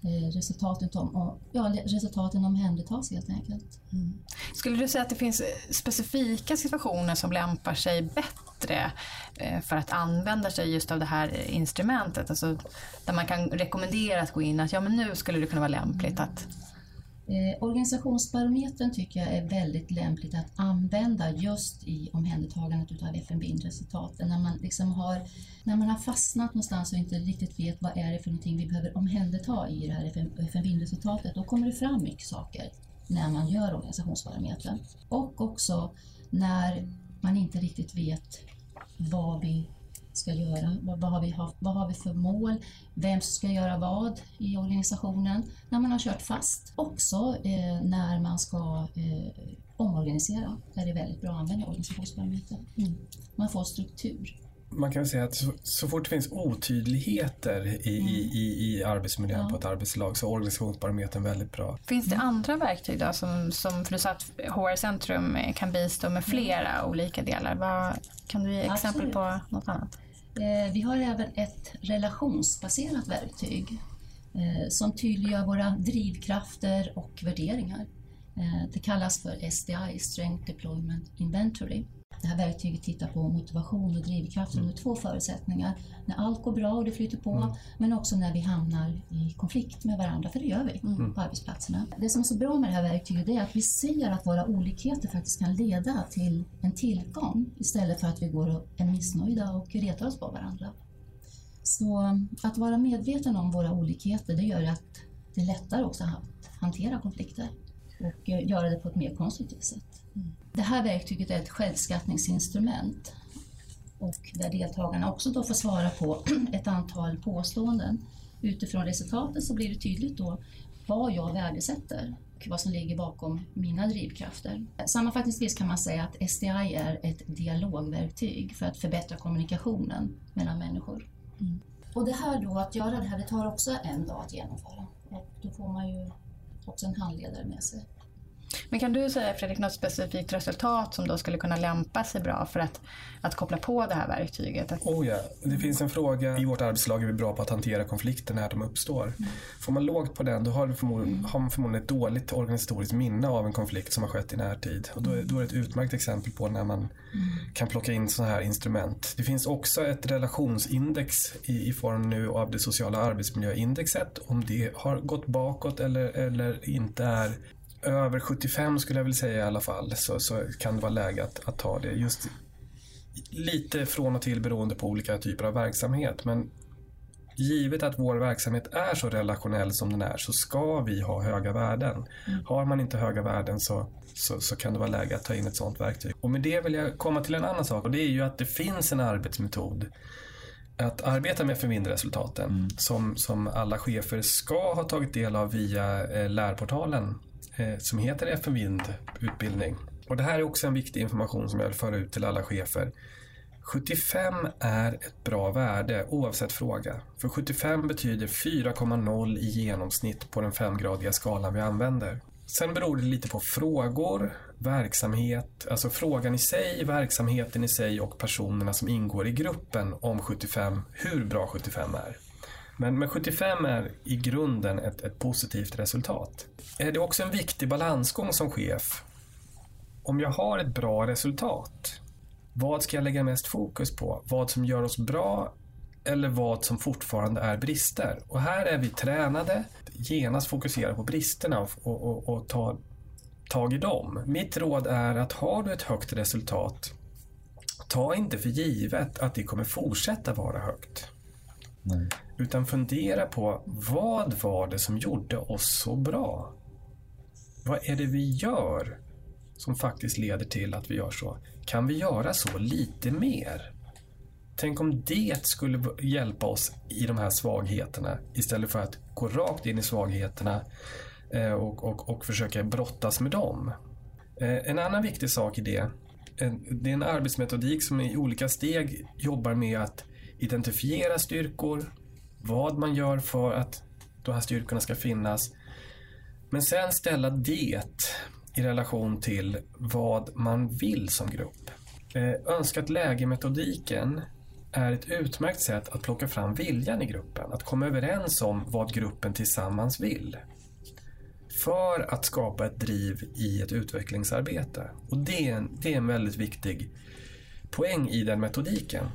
Eh, resultaten, om, ja, resultaten omhändertas helt enkelt. Mm. Skulle du säga att det finns eh, specifika situationer som lämpar sig bättre eh, för att använda sig just av det här instrumentet? Alltså där man kan rekommendera att gå in att ja, men nu skulle det kunna vara lämpligt att Eh, organisationsbarometern tycker jag är väldigt lämpligt att använda just i omhändertagandet av FNB-resultaten. När man, liksom har, när man har fastnat någonstans och inte riktigt vet vad är det för någonting vi behöver omhänderta i det här FNB-resultatet, då kommer det fram mycket saker när man gör organisationsbarometern. Och också när man inte riktigt vet vad vi ska göra. Vad, vad, har vi haft, vad har vi för mål? Vem ska göra vad i organisationen? När man har kört fast. Också eh, när man ska eh, omorganisera. Där är det väldigt bra att använda organisationsparametern. Mm. Man får struktur. Man kan säga att så, så fort det finns otydligheter i, mm. i, i arbetsmiljön ja. på ett arbetslag så är organisationsbarometern väldigt bra. Finns det andra verktyg då som, som för du sa att HR Centrum kan bistå med flera mm. olika delar. Vad, kan du ge exempel Absolut. på något annat? Eh, vi har även ett relationsbaserat verktyg eh, som tydliggör våra drivkrafter och värderingar. Eh, det kallas för SDI, Strength Deployment Inventory. Det här verktyget tittar på motivation och drivkrafter under två förutsättningar. När allt går bra och det flyter på, mm. men också när vi hamnar i konflikt med varandra, för det gör vi mm. på arbetsplatserna. Det som är så bra med det här verktyget är att vi ser att våra olikheter faktiskt kan leda till en tillgång istället för att vi går och är missnöjda och retar oss på varandra. Så att vara medveten om våra olikheter, det gör att det är lättare också att hantera konflikter och göra det på ett mer konstruktivt sätt. Det här verktyget är ett självskattningsinstrument och där deltagarna också då får svara på (clears throat) ett antal påståenden. Utifrån resultatet så blir det tydligt då vad jag värdesätter och vad som ligger bakom mina drivkrafter. Sammanfattningsvis kan man säga att SDI är ett dialogverktyg för att förbättra kommunikationen mellan människor. Mm. Och det här då, att göra det här, det tar också en dag att genomföra och då får man ju också en handledare med sig. Men kan du säga Fredrik något specifikt resultat som då skulle kunna lämpa sig bra för att, att koppla på det här verktyget? Oh ja, det finns en fråga i vårt arbetslag är vi bra på att hantera konflikter när de uppstår. Mm. Får man lågt på den då har, förmodligen, har man förmodligen ett dåligt organisatoriskt minne av en konflikt som har skett i närtid. Och då, är, då är det ett utmärkt exempel på när man mm. kan plocka in sådana här instrument. Det finns också ett relationsindex i, i form nu av det sociala arbetsmiljöindexet. Om det har gått bakåt eller, eller inte är över 75 skulle jag vilja säga i alla fall så, så kan det vara läge att, att ta det. Just lite från och till beroende på olika typer av verksamhet. Men givet att vår verksamhet är så relationell som den är så ska vi ha höga värden. Mm. Har man inte höga värden så, så, så, kan det vara läge att ta in ett sådant verktyg. Och med det vill jag komma till en annan sak och det är ju att det finns en arbetsmetod att arbeta med förmindreresultaten mm. som, som alla chefer ska ha tagit del av via eh, lärportalen Eh, som heter FN Vind utbildning. Och det här är också en viktig information som jag vill föra ut till alla chefer. 75 är ett bra värde oavsett fråga. För 75 betyder 4,0 i genomsnitt på den femgradiga skalan vi använder. Sen beror det lite på frågor, verksamhet, alltså frågan i sig, verksamheten i sig och personerna som ingår i gruppen om 75, hur bra 75 är. Men, men 75 är i grunden ett, ett positivt resultat. Är det också en viktig balansgång som chef? Om jag har ett bra resultat, vad ska jag lägga mest fokus på? Vad som gör oss bra eller vad som fortfarande är brister. Och här är vi tränade genast fokusera på bristerna och, och, och, och ta tag i dem. Mitt råd är att har du ett högt resultat, ta inte för givet att det kommer fortsätta vara högt. Nej. Utan fundera på vad var det som gjorde oss så bra? Vad är det vi gör som faktiskt leder till att vi gör så? Kan vi göra så lite mer? Tänk om det skulle hjälpa oss i de här svagheterna istället för att gå rakt in i svagheterna eh, och, och, och försöka brottas med dem. Eh, en annan viktig sak i det, det är en arbetsmetodik som i olika steg jobbar med att identifiera styrkor, vad man gör för att de här styrkorna ska finnas. Men sen ställa det i relation till vad man vill som grupp. Eh, Önskat läge-metodiken är ett utmärkt sätt att plocka fram viljan i gruppen, att komma överens om vad gruppen tillsammans vill. För att skapa ett driv i ett utvecklingsarbete. Och det är en, det är en väldigt viktig poäng i den metodiken.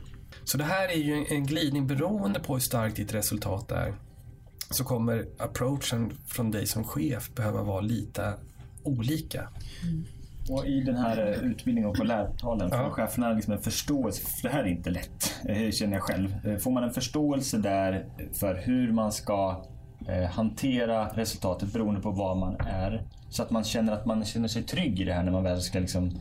Så det här är ju en glidning beroende på hur starkt ditt resultat är. Så kommer approachen från dig som chef behöva vara lite olika. Mm. Och I den här eh, utbildningen och på lärtalen får ja. cheferna liksom en förståelse, för det här är inte lätt, eh, känner jag själv. Eh, får man en förståelse där för hur man ska hantera resultatet beroende på vad man är, så att man känner att man känner sig trygg i det här när man väl ska liksom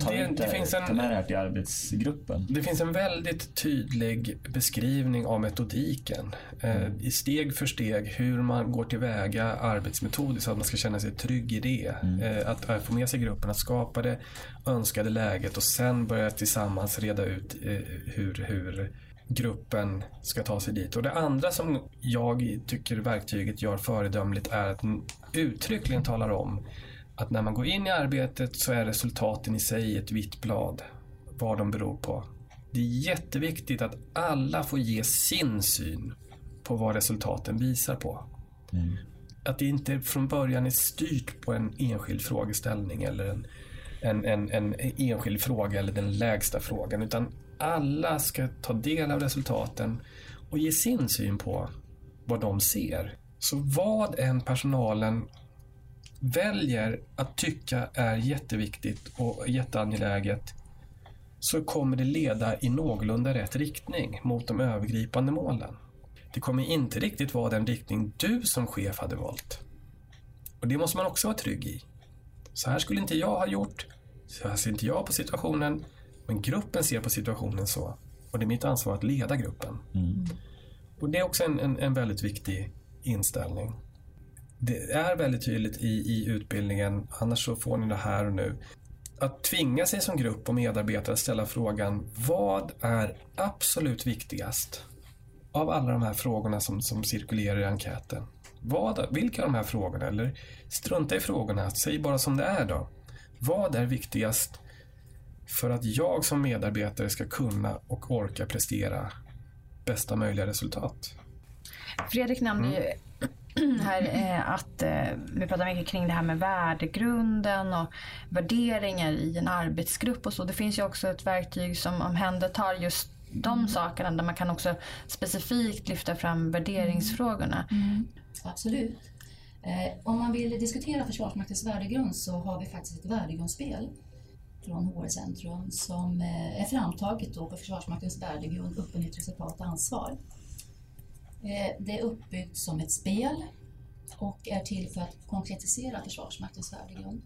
ta, det, ut det, finns en, med det här till arbetsgruppen? Det finns en väldigt tydlig beskrivning av metodiken. Eh, I steg för steg hur man går tillväga arbetsmetodiskt så att man ska känna sig trygg i det. Mm. Eh, att, att, få med sig gruppen, att skapa det önskade läget och sen börja tillsammans reda ut eh, hur, hur gruppen ska ta sig dit. Och det andra som jag tycker verktyget gör föredömligt är att uttryckligen talar om att när man går in i arbetet så är resultaten i sig ett vitt blad. Vad de beror på. Det är jätteviktigt att alla får ge sin syn på vad resultaten visar på. Mm. Att det inte från början är styrt på en enskild frågeställning eller en, en, en, en enskild fråga eller den lägsta frågan. Utan alla ska ta del av resultaten och ge sin syn på vad de ser. Så vad än personalen väljer att tycka är jätteviktigt och jätteangeläget så kommer det leda i någorlunda rätt riktning mot de övergripande målen. Det kommer inte riktigt vara den riktning du som chef hade valt. Och det måste man också vara trygg i. Så här skulle inte jag ha gjort. Så här ser inte jag på situationen. Men gruppen ser på situationen så. Och det är mitt ansvar att leda gruppen. Mm. Och det är också en, en, en väldigt viktig inställning det är väldigt tydligt i, i utbildningen, annars så får ni det här och nu. Att tvinga sig som grupp och medarbetare att ställa frågan vad är absolut viktigast av alla de här frågorna som, som cirkulerar i enkäten? Vad, vilka av de här frågorna? Eller strunta i frågorna, säg bara som det är då. Vad är viktigast för att jag som medarbetare ska kunna och orka prestera bästa möjliga resultat? Fredrik nämnde mm. ju (clears throat) här eh, att eh, vi pratar mycket kring det här med värdegrunden och värderingar i en arbetsgrupp och så. Det finns ju också ett verktyg som omhändertar just de mm. sakerna där man kan också specifikt lyfta fram värderingsfrågorna. Mm. mm. Absolut. Eh, om man vill diskutera Försvarsmaktens värdegrund så har vi faktiskt ett värdegrundsspel från HR Centrum som är framtaget då på Försvarsmaktens värdegrund, öppenhet, resultat och ansvar. Eh, det är uppbyggt som ett spel och är till för att konkretisera Försvarsmaktens värdegrund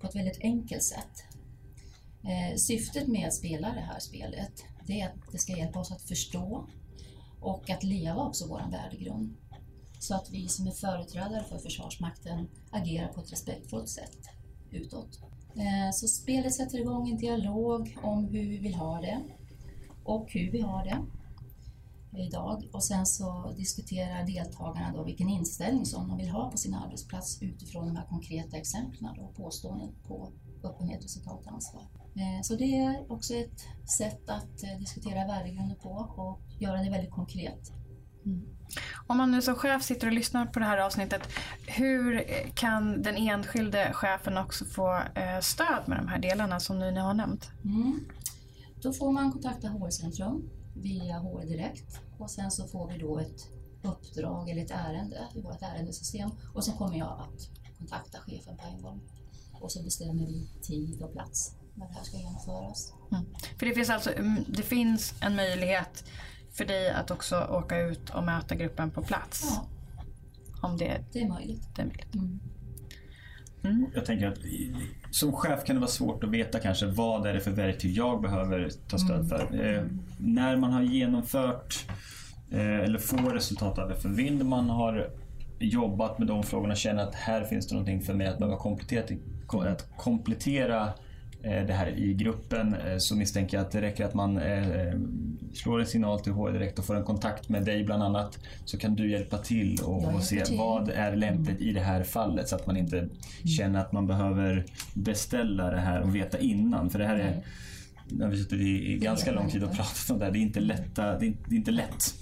på ett väldigt enkelt sätt. Eh, syftet med att spela det här spelet det är att det ska hjälpa oss att förstå och att leva också vår värdegrund. Så att vi som är företrädare för Försvarsmakten agerar på ett respektfullt sätt utåt. Eh, så spelet sätter igång en dialog om hur vi vill ha det och hur vi har det idag och sen så diskuterar deltagarna då vilken inställning som de vill ha på sin arbetsplats utifrån de här konkreta exemplen och påståenden på öppenhet, resultat och ansvar. Eh, så det är också ett sätt att eh, diskutera värdegrunden på och göra det väldigt konkret. Mm. Om man nu som chef sitter och lyssnar på det här avsnittet, hur kan den enskilde chefen också få eh, stöd med de här delarna som ni nu har nämnt? Mm. Då får man kontakta HR-centrum via HR Direkt och sen så får vi då ett uppdrag eller ett ärende i vårt ärendesystem och sen kommer jag att kontakta chefen på en gång och så bestämmer vi tid och plats när det här ska genomföras. Mm. För det finns alltså mm, det finns en möjlighet för dig att också åka ut och möta gruppen på plats? Ja, Om det, det är möjligt. det är möjligt. Mm. Mm. Jag tänker att som chef kan det vara svårt att veta kanske vad är det för verktyg jag behöver ta stöd för. Eh, när man har genomfört eh, eller får resultat av FNVIND, man har jobbat med de frågorna och känner att här finns det någonting för mig att behöva komplettera, att komplettera det här i gruppen eh, så misstänker jag att det räcker att man eh, slår en signal till HR direkt och får en kontakt med dig bland annat så kan du hjälpa till och, och se till. vad är lämpligt i det här fallet så att man inte känner att man behöver beställa det här och veta innan. För det här är, Nej. när vi suttit i, ganska lång tid och pratat om det här, det är inte, lätta, det är inte lätt.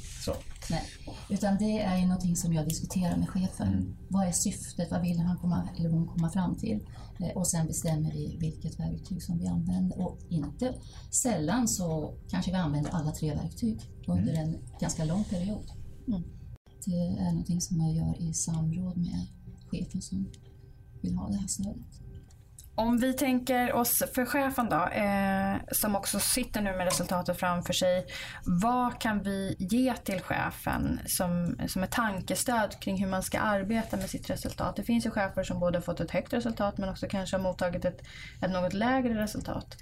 Nej, utan det är ju någonting som jag diskuterar med chefen. Mm. Vad är syftet? Vad vill han komma, eller hon komma fram till? Eh, Och sen bestämmer vi vilket verktyg som vi använder. Och inte sällan så kanske vi använder alla tre verktyg under en ganska lång period. Mm. Det är någonting som jag gör i samråd med chefen som vill ha det här stödet. Om vi tänker oss för chefen då, eh, som också sitter nu med resultatet framför sig. Vad kan vi ge till chefen som, som ett tankestöd kring hur man ska arbeta med sitt resultat? Det finns ju chefer som både fått ett högt resultat men också kanske har mottagit ett, ett något lägre resultat.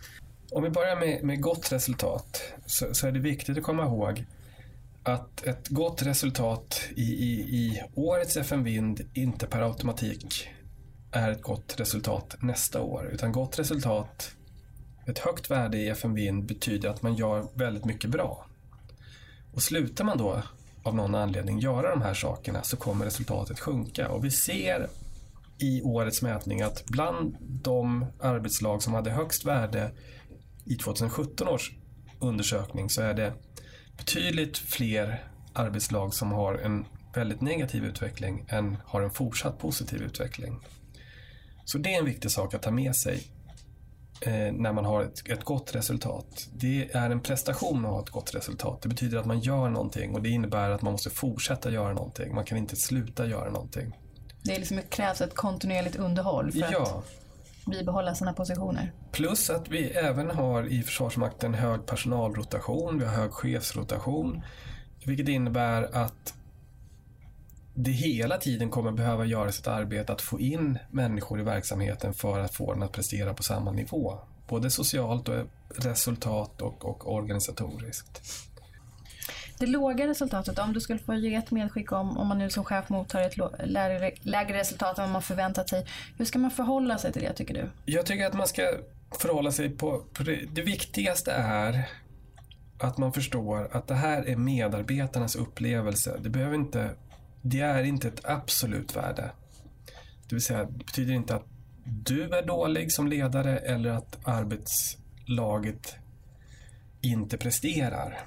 Om vi börjar med, med gott resultat så, så är det viktigt att komma ihåg att ett gott resultat i, i, i årets FN Vind inte per automatik är ett gott resultat nästa år. Utan gott resultat, ett högt värde i FNB betyder att man gör väldigt mycket bra. Och slutar man då av någon anledning göra de här sakerna så kommer resultatet sjunka. Och vi ser i årets mätning att bland de arbetslag som hade högst värde i 2017 års undersökning så är det betydligt fler arbetslag som har en väldigt negativ utveckling än har en fortsatt positiv utveckling. Så det är en viktig sak att ta med sig eh, när man har ett, ett gott resultat. Det är en prestation att ha ett gott resultat. Det betyder att man gör någonting och det innebär att man måste fortsätta göra någonting. Man kan inte sluta göra någonting. Det är liksom, det krävs ett kontinuerligt underhåll för Ja, att bibehålla sina positioner. Plus att vi även har i Försvarsmakten hög personalrotation, vi har hög chefsrotation. Vilket innebär att det hela tiden kommer behöva göras ett arbete att få in människor i verksamheten för att få den att prestera på samma nivå. Både socialt och resultat och, och organisatoriskt. Det låga resultatet, om du skulle få ge ett medskick om, om man nu som chef mottar ett lägre resultat än vad man förväntat sig. Hur ska man förhålla sig till det tycker du? Jag tycker att man ska förhålla sig på, på det, det viktigaste är att man förstår att det här är medarbetarnas upplevelse. Det behöver inte, det är inte ett absolut värde. Det vill säga, det betyder inte att du är dålig som ledare eller att arbetslaget inte presterar.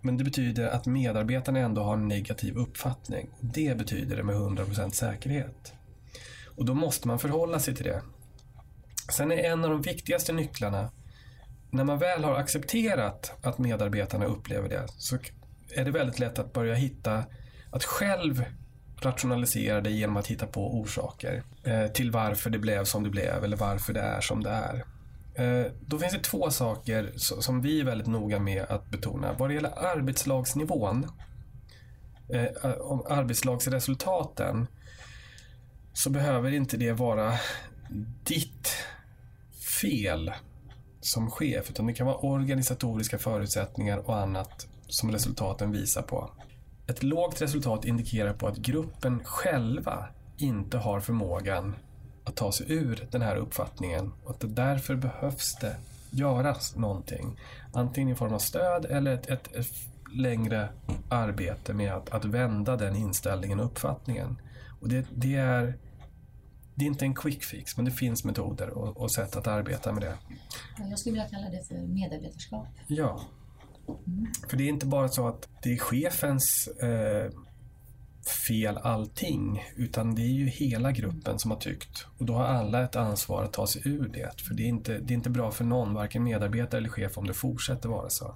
Men det betyder att medarbetarna ändå har en negativ uppfattning. Det betyder det med 100% säkerhet. Och då måste man förhålla sig till det. Sen är en av de viktigaste nycklarna, när man väl har accepterat att medarbetarna upplever det, så är det väldigt lätt att börja hitta, att själv rationalisera det genom att hitta på orsaker eh, till varför det blev som det blev eller varför det är som det är. Eh, då finns det två saker som vi är väldigt noga med att betona. Vad det gäller arbetslagsnivån, eh, arbetslagsresultaten, så behöver inte det vara ditt fel som chef, utan det kan vara organisatoriska förutsättningar och annat som resultaten visar på. Ett lågt resultat indikerar på att gruppen själva inte har förmågan att ta sig ur den här uppfattningen och att det därför behövs det göras någonting. Antingen i form av stöd eller ett, ett, ett längre arbete med att, att vända den inställningen och uppfattningen. Och det, det, är, det är inte en quick fix, men det finns metoder och, och sätt att arbeta med det. Jag skulle vilja kalla det för medarbetarskap. Ja. För det är inte bara så att det är chefens eh, fel allting, utan det är ju hela gruppen som har tyckt. Och då har alla ett ansvar att ta sig ur det. För det är inte, det är inte bra för någon, varken medarbetare eller chef, om det fortsätter vara så.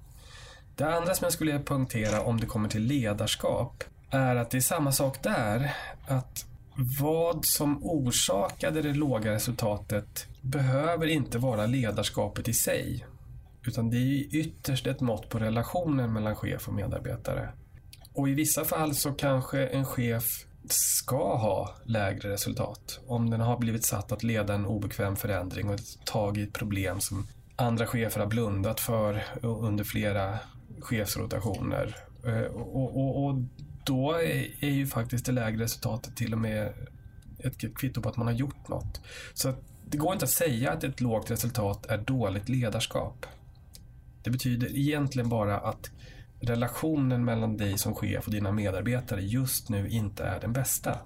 Det andra som jag skulle vilja poängtera om det kommer till ledarskap är att det är samma sak där. Att vad som orsakade det låga resultatet behöver inte vara ledarskapet i sig. Utan det är ytterst ett mått på relationen mellan chef och medarbetare. Och i vissa fall så kanske en chef ska ha lägre resultat om den har blivit satt att leda en obekväm förändring och tag i ett problem som andra chefer har blundat för under flera chefsrotationer. Eh, och, och, och då är, är ju faktiskt det lägre resultatet till och med ett kvitto på att man har gjort något. Så det går inte att säga att ett lågt resultat är dåligt ledarskap. Det betyder egentligen bara att relationen mellan dig som chef och dina medarbetare just nu inte är den bästa.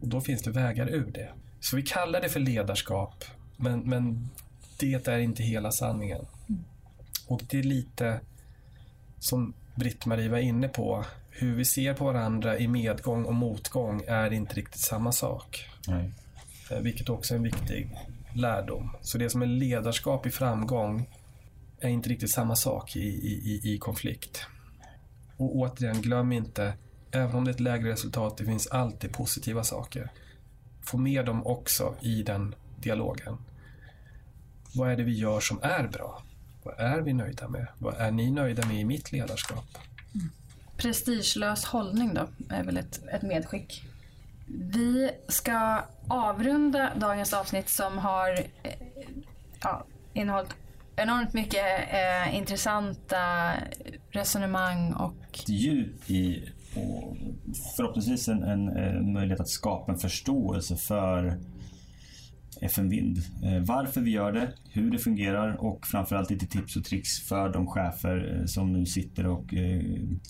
Och då finns det vägar ur det. Så vi kallar det för ledarskap, men, men det är inte hela sanningen. Och det är lite som Britt-Marie var inne på, hur vi ser på varandra i medgång och motgång är inte riktigt samma sak. Nej. Eh, Vilket också är en viktig lärdom. Så det som är ledarskap i framgång är inte riktigt samma sak i, i, i- i konflikt. Och återigen, glöm inte, även om det är ett lägre resultat, det finns alltid positiva saker. Få med dem också i den dialogen. Vad är det vi gör som är bra? Vad är vi nöjda med? Vad är ni nöjda med i mitt ledarskap? Prestigelös hållning då, är väl ett, ett medskick. Vi ska avrunda dagens avsnitt som har eh, ja, innehållit enormt mycket eh, intressanta resonemang och djup i och förhoppningsvis en, en, en, möjlighet att skapa en förståelse för FN Vind. Eh, Varför vi gör det, hur det fungerar och framförallt lite tips och tricks för de chefer eh, som nu sitter och eh,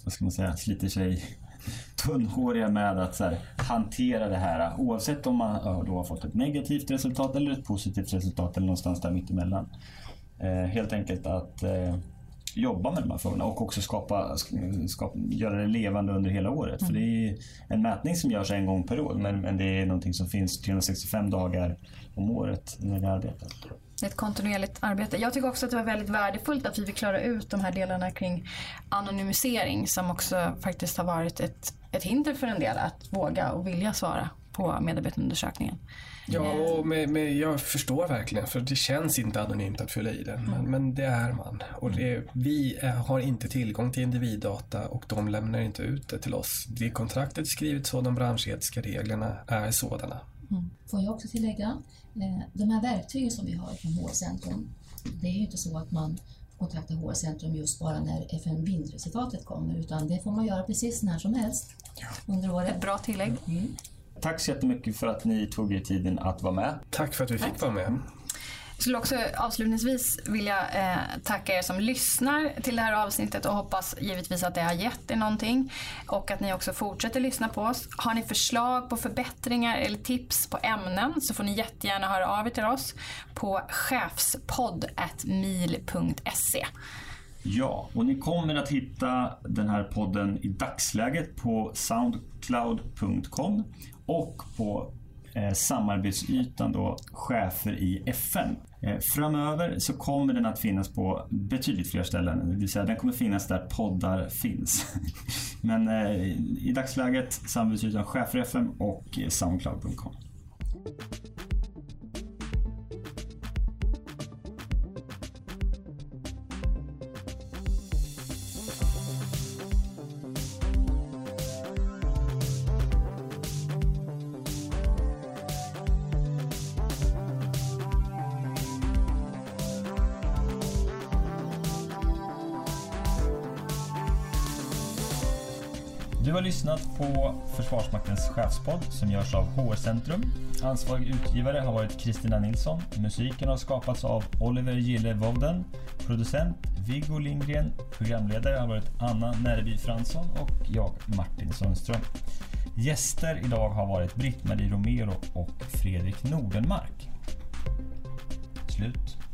vad ska man säga, sliter sig (laughs) tunnhåriga med att så här, hantera det här oavsett om man ja, då har fått ett negativt resultat eller ett positivt resultat eller någonstans där mittemellan. Eh, helt enkelt att eh, jobba med de här frågorna och också skapa, skapa, göra det levande under hela året. För det är en mätning som görs en gång per år men, men det är någonting som finns 365 dagar om året när vi arbetar. ett kontinuerligt arbete. Jag tycker också att det var väldigt värdefullt att vi fick klara ut de här delarna kring anonymisering som också faktiskt har varit ett, ett hinder för en del att våga och vilja svara på medarbetarundersökningen. Ja, och med, med, jag förstår verkligen, för det känns inte anonymt att fylla i den. Men, men det är man. Och det, vi är, har inte tillgång till individdata och de lämnar inte ut det till oss. Det kontraktet är skrivet så, de branschetiska reglerna är sådana. Får jag också tillägga, eh, de här verktygen som vi har från HR-centrum, det är ju inte så att man kontaktar HR-centrum just bara när FN Vind-resultatet kommer, utan det får man göra precis när som helst under året. Ett bra tillägg. Tack så jättemycket för att ni tog er tiden att vara med. Tack för att vi fick vara med. Jag skulle också avslutningsvis vilja eh, tacka er som lyssnar till det här avsnittet och hoppas givetvis att det har gett er någonting och att ni också fortsätter lyssna på oss. Har ni förslag på förbättringar eller tips på ämnen så får ni jättegärna höra av er till oss på chefspodd.mil.se. Ja, och ni kommer att hitta den här podden i dagsläget på soundcloud.com och på eh, samarbetsytan då chefer i FN. Eh, framöver så kommer den att finnas på betydligt fler ställen, det vill säga den kommer finnas där poddar finns. (laughs) Men eh, i dagsläget samarbetsytan chefer i FN och eh, soundcloud.com. på Försvarsmaktens chefspodd som görs av HR Centrum. Ansvarig utgivare har varit Kristina Nilsson. Musiken har skapats av Oliver Gille Woden. Producent Viggo Lindgren. Programledare har varit Anna Närby Fransson och jag Martin Sundström. Gäster idag har varit Britt-Marie Romero och Fredrik Nordenmark. Slut.